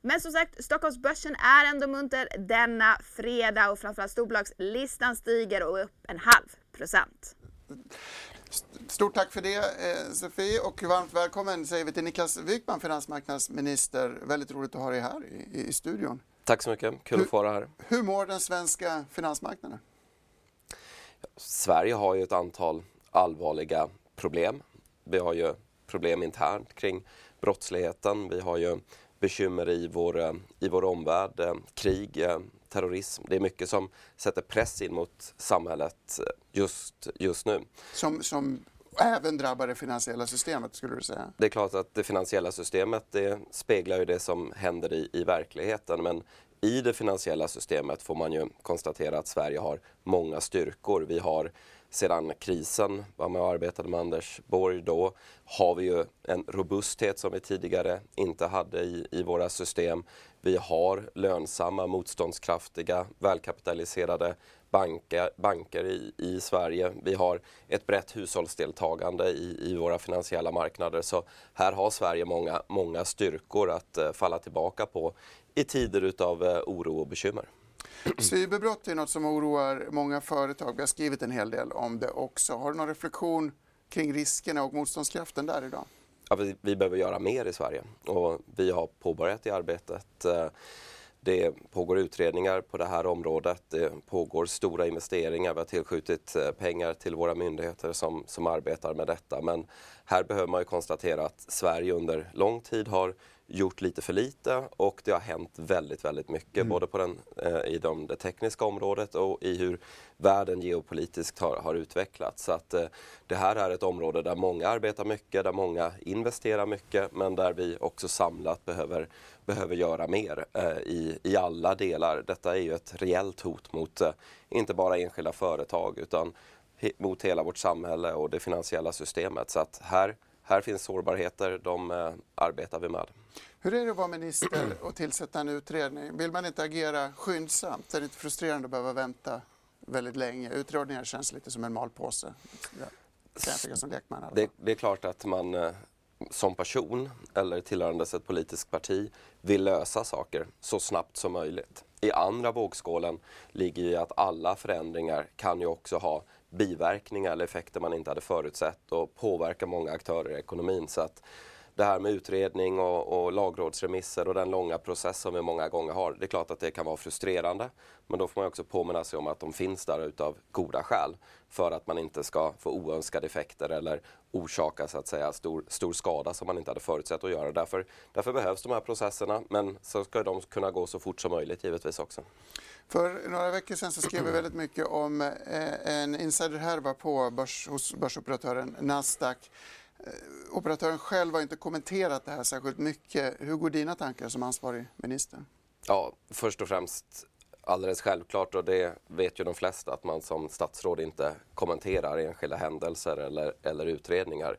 Men som sagt, Stockholmsbörsen är ändå munter denna fredag och framförallt storbolagslistan stiger och upp en halv procent. Stort tack för det eh, Sofie och varmt välkommen säger vi till Niklas Wykman, finansmarknadsminister. Väldigt roligt att ha dig här i, i studion. Tack så mycket, kul hur, att få vara här. Hur mår den svenska finansmarknaden? Sverige har ju ett antal allvarliga problem. Vi har ju problem internt kring brottsligheten. Vi har ju bekymmer i vår, i vår omvärld, eh, krig, eh, terrorism. Det är mycket som sätter press in mot samhället just, just nu. Som, som även drabbar det finansiella systemet skulle du säga? Det är klart att det finansiella systemet det speglar ju det som händer i, i verkligheten men i det finansiella systemet får man ju konstatera att Sverige har många styrkor. Vi har sedan krisen, vad man arbetade med Anders Borg då, har vi ju en robusthet som vi tidigare inte hade i, i våra system. Vi har lönsamma, motståndskraftiga, välkapitaliserade banker, banker i, i Sverige. Vi har ett brett hushållsdeltagande i, i våra finansiella marknader. Så här har Sverige många, många styrkor att uh, falla tillbaka på i tider utav uh, oro och bekymmer. [CLEARS THROAT] Cyberbrott är något som oroar många företag. Vi har skrivit en hel del om det också. Har du någon reflektion kring riskerna och motståndskraften där idag? Ja, vi, vi behöver göra mer i Sverige och vi har påbörjat det arbetet. Uh, det pågår utredningar på det här området. Det pågår stora investeringar. Vi har tillskjutit eh, pengar till våra myndigheter som, som arbetar med detta. Men här behöver man ju konstatera att Sverige under lång tid har gjort lite för lite och det har hänt väldigt, väldigt mycket mm. både på den, eh, i de, det tekniska området och i hur världen geopolitiskt har, har utvecklats. Så att, eh, det här är ett område där många arbetar mycket, där många investerar mycket men där vi också samlat behöver, behöver göra mer eh, i, i alla delar. Detta är ju ett reellt hot mot eh, inte bara enskilda företag utan mot hela vårt samhälle och det finansiella systemet. Så att här här finns sårbarheter, de eh, arbetar vi med. Hur är det att vara minister och tillsätta en utredning? Vill man inte agera skyndsamt? Är det inte frustrerande att behöva vänta väldigt länge? Utredningar känns lite som en malpåse. Ja. Det, det, är klart att man, eh, som person eller tillhörandes ett politiskt parti vill lösa saker så snabbt som möjligt. I andra vågskålen ligger ju att alla förändringar kan ju också ha biverkningar eller effekter man inte hade förutsett och påverka många aktörer i ekonomin. Så att det här med utredning och, och lagrådsremisser och den långa process som vi många gånger har. Det är klart att det kan vara frustrerande. Men då får man också påminna sig om att de finns där utav goda skäl. För att man inte ska få oönskade effekter eller orsaka så att säga stor, stor skada som man inte hade förutsett att göra. Därför, därför behövs de här processerna men så ska de kunna gå så fort som möjligt givetvis också. För några veckor sedan så skrev vi väldigt mycket om eh, en insiderhärva på börs, hos börsoperatören Nasdaq. Eh, operatören själv har inte kommenterat det här särskilt mycket. Hur går dina tankar som ansvarig minister? Ja, först och främst alldeles självklart och det vet ju de flesta att man som statsråd inte kommenterar enskilda händelser eller, eller utredningar.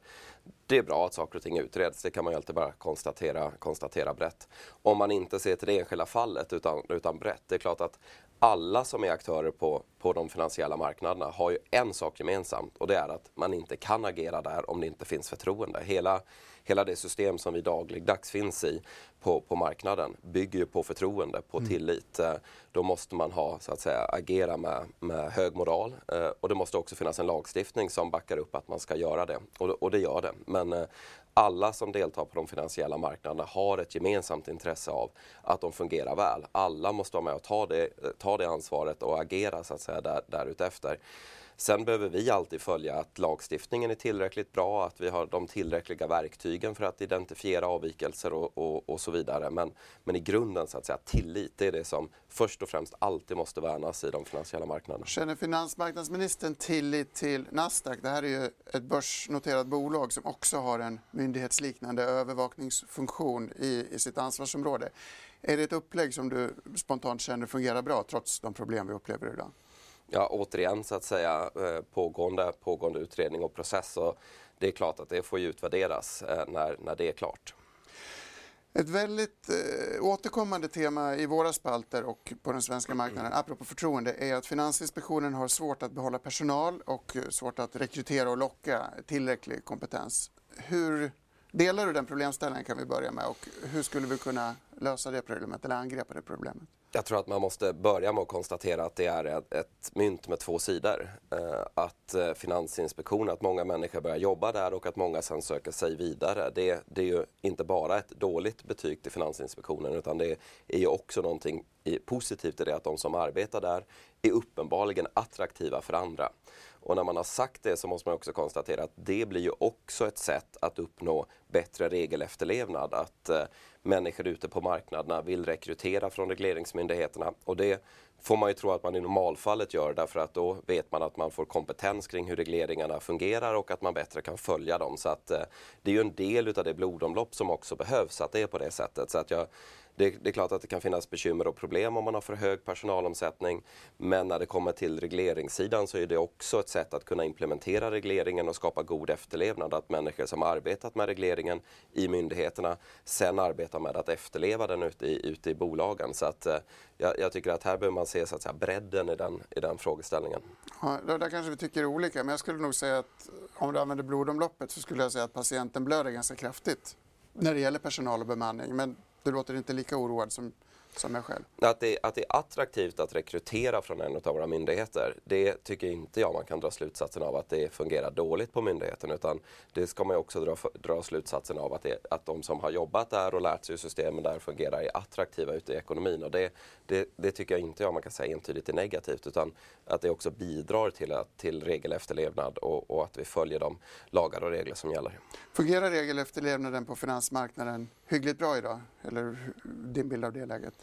Det är bra att saker och ting utreds, det kan man ju alltid bara konstatera, konstatera brett. Om man inte ser till det enskilda fallet utan, utan brett, det är klart att alla som är aktörer på, på de finansiella marknaderna har ju en sak gemensamt och det är att man inte kan agera där om det inte finns förtroende. Hela, hela det system som vi dagligdags finns i på, på marknaden bygger ju på förtroende, på mm. tillit. Eh, då måste man ha, så att säga, agera med, med hög moral eh, och det måste också finnas en lagstiftning som backar upp att man ska göra det och, och det gör det. Men eh, alla som deltar på de finansiella marknaderna har ett gemensamt intresse av att de fungerar väl. Alla måste vara med och ta det, ta det ansvaret och agera så att säga där, därutefter. Sen behöver vi alltid följa att lagstiftningen är tillräckligt bra, att vi har de tillräckliga verktygen för att identifiera avvikelser och, och, och så vidare. Men, men i grunden så att säga tillit, det är det som först och främst alltid måste värnas i de finansiella marknaderna. Känner finansmarknadsministern tillit till Nasdaq? Det här är ju ett börsnoterat bolag som också har en myndighetsliknande övervakningsfunktion i, i sitt ansvarsområde. Är det ett upplägg som du spontant känner fungerar bra trots de problem vi upplever idag? Ja, återigen så att säga eh, pågående, pågående utredning och process. Och det är klart att det får ju utvärderas eh, när, när det är klart. Ett väldigt eh, återkommande tema i våra spalter och på den svenska marknaden, apropå förtroende, är att Finansinspektionen har svårt att behålla personal och eh, svårt att rekrytera och locka tillräcklig kompetens. Hur delar du den problemställningen kan vi börja med och hur skulle vi kunna lösa det problemet eller angrepa det problemet? Jag tror att man måste börja med att konstatera att det är ett, mynt med två sidor. Eh, att eh, Finansinspektionen, att många människor börjar jobba där och att många sen söker sig vidare. Det, det är ju inte bara ett dåligt betyg till Finansinspektionen utan det är ju också någonting positivt i det att de som arbetar där är uppenbarligen attraktiva för andra. Och när man har sagt det så måste man också konstatera att det blir ju också ett sätt att uppnå bättre regelefterlevnad. Att eh, människor ute på marknaderna vill rekrytera från regleringsmyndigheterna. Och det får man ju tro att man i normalfallet gör därför att då vet man att man får kompetens kring hur regleringarna fungerar och att man bättre kan följa dem. Så att eh, det är ju en del utav det blodomlopp som också behövs, att det är på det sättet. Så att jag det, det, är klart att det kan finnas bekymmer och problem om man har för hög personalomsättning. Men när det kommer till regleringssidan så är det också ett sätt att kunna implementera regleringen och skapa god efterlevnad. Att människor som arbetat med regleringen i myndigheterna sen arbetar med att efterleva den ute i, ute i bolagen. Så att, eh, jag, jag, tycker att här behöver man se så att säga, bredden i den, i den frågeställningen. Ja, där kanske vi tycker olika, men jag skulle nog säga att om du använder blodomloppet så skulle jag säga att patienten blöder ganska kraftigt när det gäller personal och bemanning. Men du låter inte lika oroad som som jag själv. Att det, att det är attraktivt att rekrytera från en av våra myndigheter, det tycker inte jag man kan dra slutsatsen av att det fungerar dåligt på myndigheten. Utan det ska man också dra, dra slutsatsen av att, det, att de som har jobbat där och lärt sig hur systemen där fungerar är attraktiva ute i ekonomin. Och det, det, det tycker jag inte jag man kan säga entydigt är negativt. Utan att det också bidrar till, att, till regelefterlevnad och, och att vi följer de lagar och regler som gäller. Fungerar regelefterlevnaden på finansmarknaden hyggligt bra idag? Eller din bild av det läget?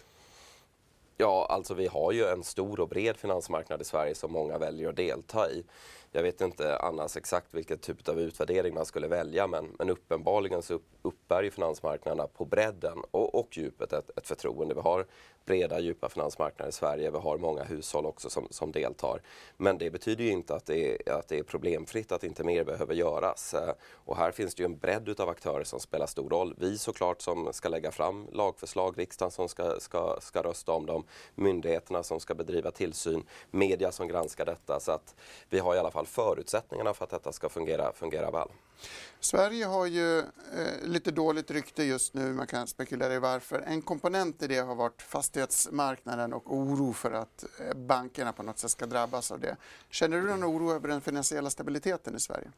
Ja, alltså vi har ju en stor och bred finansmarknad i Sverige som många väljer att delta i. Jag vet inte annars exakt vilken typ av utvärdering man skulle välja men, men uppenbarligen så uppbär ju finansmarknaderna på bredden och, och djupet ett, ett förtroende. Vi har breda, djupa finansmarknader i Sverige. Vi har många hushåll också som, som deltar. Men det betyder ju inte att det, är, att det är problemfritt, att inte mer behöver göras. Eh, och här finns det ju en bredd utav aktörer som spelar stor roll. Vi såklart som ska lägga fram lagförslag, riksdagen som ska, ska, ska rösta om dem, myndigheterna som ska bedriva tillsyn, media som granskar detta. Så att vi har i alla fall fall förutsättningarna för att detta ska fungera, fungera väl. Sverige har ju eh, lite dåligt rykte just nu, man kan spekulera i varför. En komponent i det har varit fastighetsmarknaden och oro för att eh, bankerna på något sätt ska drabbas av det. Känner du någon oro över den finansiella stabiliteten i Sverige?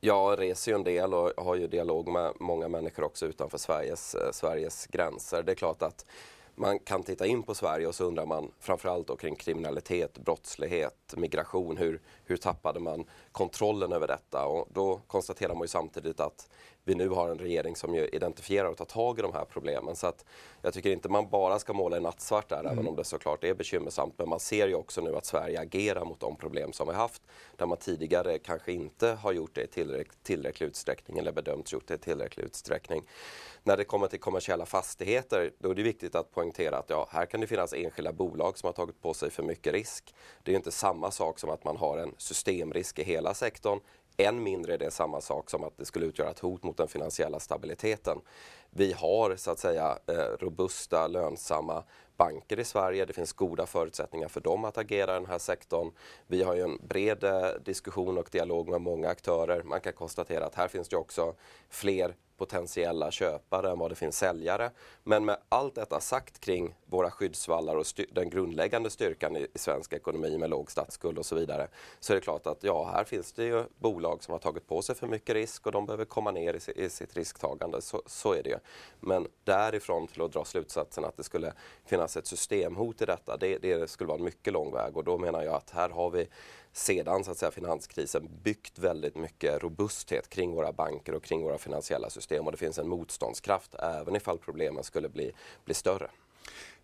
Jag reser ju en del och har ju dialog med många människor också utanför Sveriges, eh, Sveriges gränser. Det är klart att man kan titta in på Sverige och så undrar man framförallt då kring kriminalitet, brottslighet, migration. Hur, hur tappade man kontrollen över detta? Och då konstaterar man ju samtidigt att vi nu har en regering som ju identifierar och tar tag i de här problemen. Så att jag tycker inte man bara ska måla i nattsvart där, mm. även om det såklart är bekymmersamt. Men man ser ju också nu att Sverige agerar mot de problem som vi haft, där man tidigare kanske inte har gjort det i tillräck tillräcklig utsträckning eller bedömts gjort det i tillräcklig utsträckning. När det kommer till kommersiella fastigheter, då är det viktigt att poängtera att ja, här kan det finnas enskilda bolag som har tagit på sig för mycket risk. Det är inte samma sak som att man har en systemrisk i hela sektorn än mindre är det samma sak som att det skulle utgöra ett hot mot den finansiella stabiliteten. Vi har så att säga eh, robusta, lönsamma banker i Sverige. Det finns goda förutsättningar för dem att agera i den här sektorn. Vi har ju en bred eh, diskussion och dialog med många aktörer. Man kan konstatera att här finns det också fler potentiella köpare än vad det finns säljare. Men med allt detta sagt kring våra skyddsvallar och den grundläggande styrkan i, i, svensk ekonomi med låg statsskuld och så vidare, så är det klart att ja, här finns det ju bolag som har tagit på sig för mycket risk och de behöver komma ner i, i sitt risktagande. Så, så är det ju. Men därifrån till att dra slutsatsen att det skulle finnas ett systemhot i detta, det, det skulle vara en mycket lång väg och då menar jag att här har vi sedan så att säga, finanskrisen byggt väldigt mycket robusthet kring våra banker och kring våra finansiella system och det finns en motståndskraft även ifall problemen skulle bli, bli större.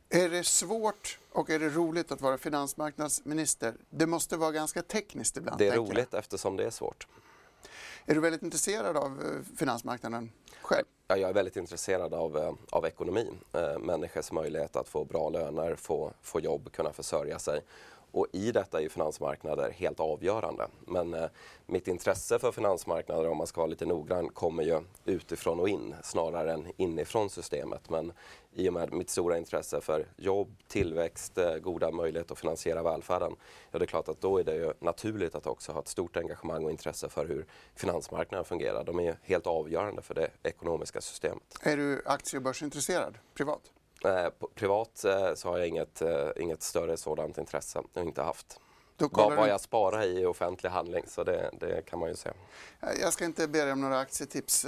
Är det svårt och är det roligt att vara finansmarknadsminister? Det måste vara ganska tekniskt ibland. Det är roligt jag. eftersom det är svårt. Är du väldigt intresserad av eh, finansmarknaden själv? Ja, jag är väldigt intresserad av, eh, av ekonomin. Eh, människors möjlighet att få bra löner, få, få jobb, kunna försörja sig. Och i detta är ju finansmarknader helt avgörande. Men eh, mitt intresse för finansmarknader, om man ska vara lite noggrann, kommer ju utifrån och in snarare än inifrån systemet. Men i och med mitt stora intresse för jobb, tillväxt, eh, goda möjligheter att finansiera välfärden, ja det är klart att då är det ju naturligt att också ha ett stort engagemang och intresse för hur finansmarknaden fungerar. De är helt avgörande för det ekonomiska systemet. Är du aktie och börsintresserad privat? Eh, privat eh, så har jag inget, eh, inget större sådant intresse och inte haft. Vad, vad jag sparar i offentlig handling, så det, det, kan man ju säga. Jag ska inte be dig om några aktietips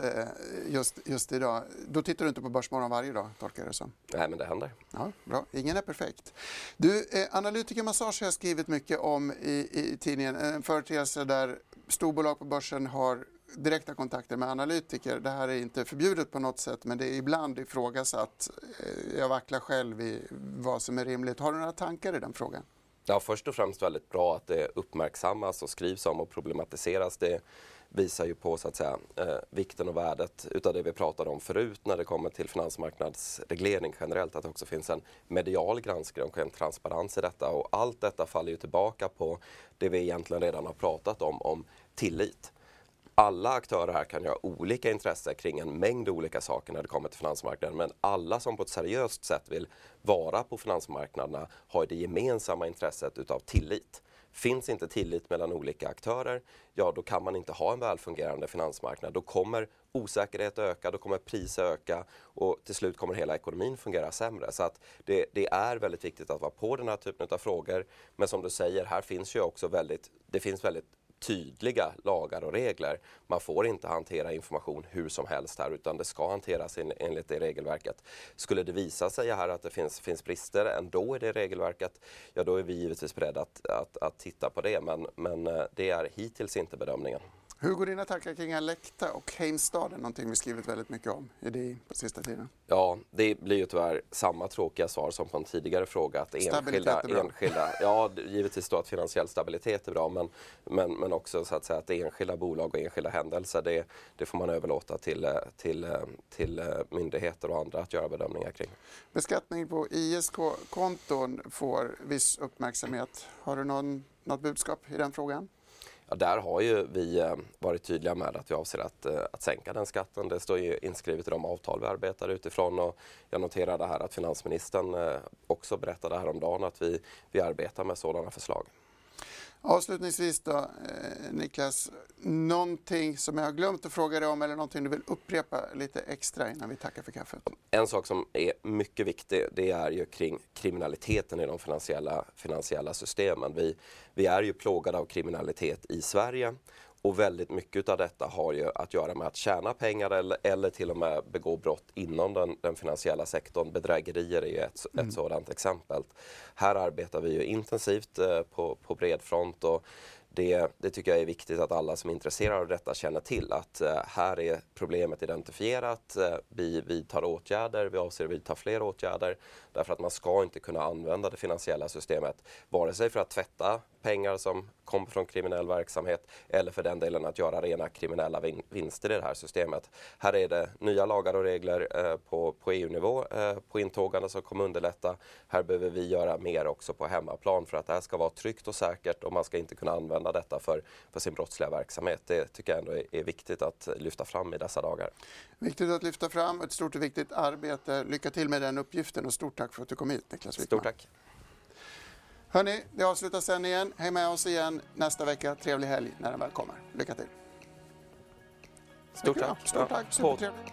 just, just idag. Då tittar du inte på Börsmorgon varje dag, tolkar jag det som? Nej, men det händer. Ja, bra. Ingen är perfekt. Du, Analytiker Massage har jag skrivit mycket om i, i tidningen. En företeelse där storbolag på börsen har direkta kontakter med analytiker. Det här är inte förbjudet på något sätt men det är ibland ifrågasatt. Eh, jag vacklar själv i vad som är rimligt. Har du några tankar i den frågan? Ja, först och främst väldigt bra att det uppmärksammas och skrivs om och problematiseras. Det visar ju på så att säga, eh, vikten och värdet utav det vi pratade om förut när det kommer till finansmarknadsreglering generellt, att det också finns en medial granskning och en transparens i detta. Och allt detta faller ju tillbaka på det vi egentligen redan har pratat om, om tillit alla aktörer här kan ju ha olika intressen kring en mängd olika saker när det kommer till finansmarknaden. Men alla som på ett seriöst sätt vill vara på finansmarknaderna har det gemensamma intresset utav tillit. Finns inte tillit mellan olika aktörer, ja då kan man inte ha en välfungerande finansmarknad. Då kommer osäkerhet öka, då kommer priser öka och till slut kommer hela ekonomin fungera sämre. Så att det, det, är väldigt viktigt att vara på den här typen av frågor. Men som du säger, här finns ju också väldigt, det finns väldigt tydliga lagar och regler. Man får inte hantera information hur som helst här utan det ska hanteras enligt det regelverket. Skulle det visa sig här att det finns, finns brister ändå i det regelverket, ja då är vi givetvis beredda att, att, att titta på det men, men eh, det är hittills inte bedömningen. Hur går dina tankar kring Alecta och Heimstaden? Någonting vi skrivit väldigt mycket om i det på sista tiden. Ja, det blir ju tyvärr samma tråkiga svar som på en tidigare fråga. Att enskilda, enskilda, ja, givetvis då att finansiell stabilitet är bra men, men, men också så att säga att enskilda bolag och enskilda händelser det, det får man överlåta till, till, till myndigheter och andra att göra bedömningar kring. Beskattning på ISK-konton får viss uppmärksamhet. Har du någon, något budskap i den frågan? Ja, där har ju vi eh, varit tydliga med att vi avser att, eh, att sänka den skatten. Det står ju inskrivet i de avtal vi arbetar utifrån och jag noterade här att finansministern eh, också berättade häromdagen att vi, vi arbetar med sådana förslag. Avslutningsvis då, eh, Niklas, någonting som jag har glömt att fråga dig om eller någonting du vill upprepa lite extra innan vi tackar för kaffet? En sak som är mycket viktig det är ju kring kriminaliteten i de finansiella, finansiella systemen. Vi, vi är ju plågade av kriminalitet i Sverige och väldigt mycket av detta har ju att göra med att tjäna pengar eller, eller till och med begå brott inom den, den finansiella sektorn. Bedrägerier är ju ett, mm. ett sådant exempel. Här arbetar vi ju intensivt eh, på, på bred front och det, det, tycker jag är viktigt att alla som är intresserade av detta känner till att eh, här är problemet identifierat. Eh, vi vidtar åtgärder, vi avser att vidta fler åtgärder därför att man ska inte kunna använda det finansiella systemet vare sig för att tvätta pengar som kommer från kriminell verksamhet eller för den delen att göra rena kriminella vin vinster i det här systemet. Här är det nya lagar och regler eh, på, på EU-nivå eh, på intågande som kommer underlätta. Här behöver vi göra mer också på hemmaplan för att det här ska vara tryggt och säkert och man ska inte kunna använda detta för, för sin brottsliga verksamhet. Det tycker jag ändå är, är viktigt att lyfta fram i dessa dagar. Viktigt att lyfta fram, ett stort och viktigt arbete. Lycka till med den uppgiften och stort tack för att du kom hit Niklas Wickman. Stort tack. Hörni, det avslutar sändningen. Häng med oss igen nästa vecka. Trevlig helg när den väl kommer. Lycka till. Stort tack. Stort tack. Supertrevligt.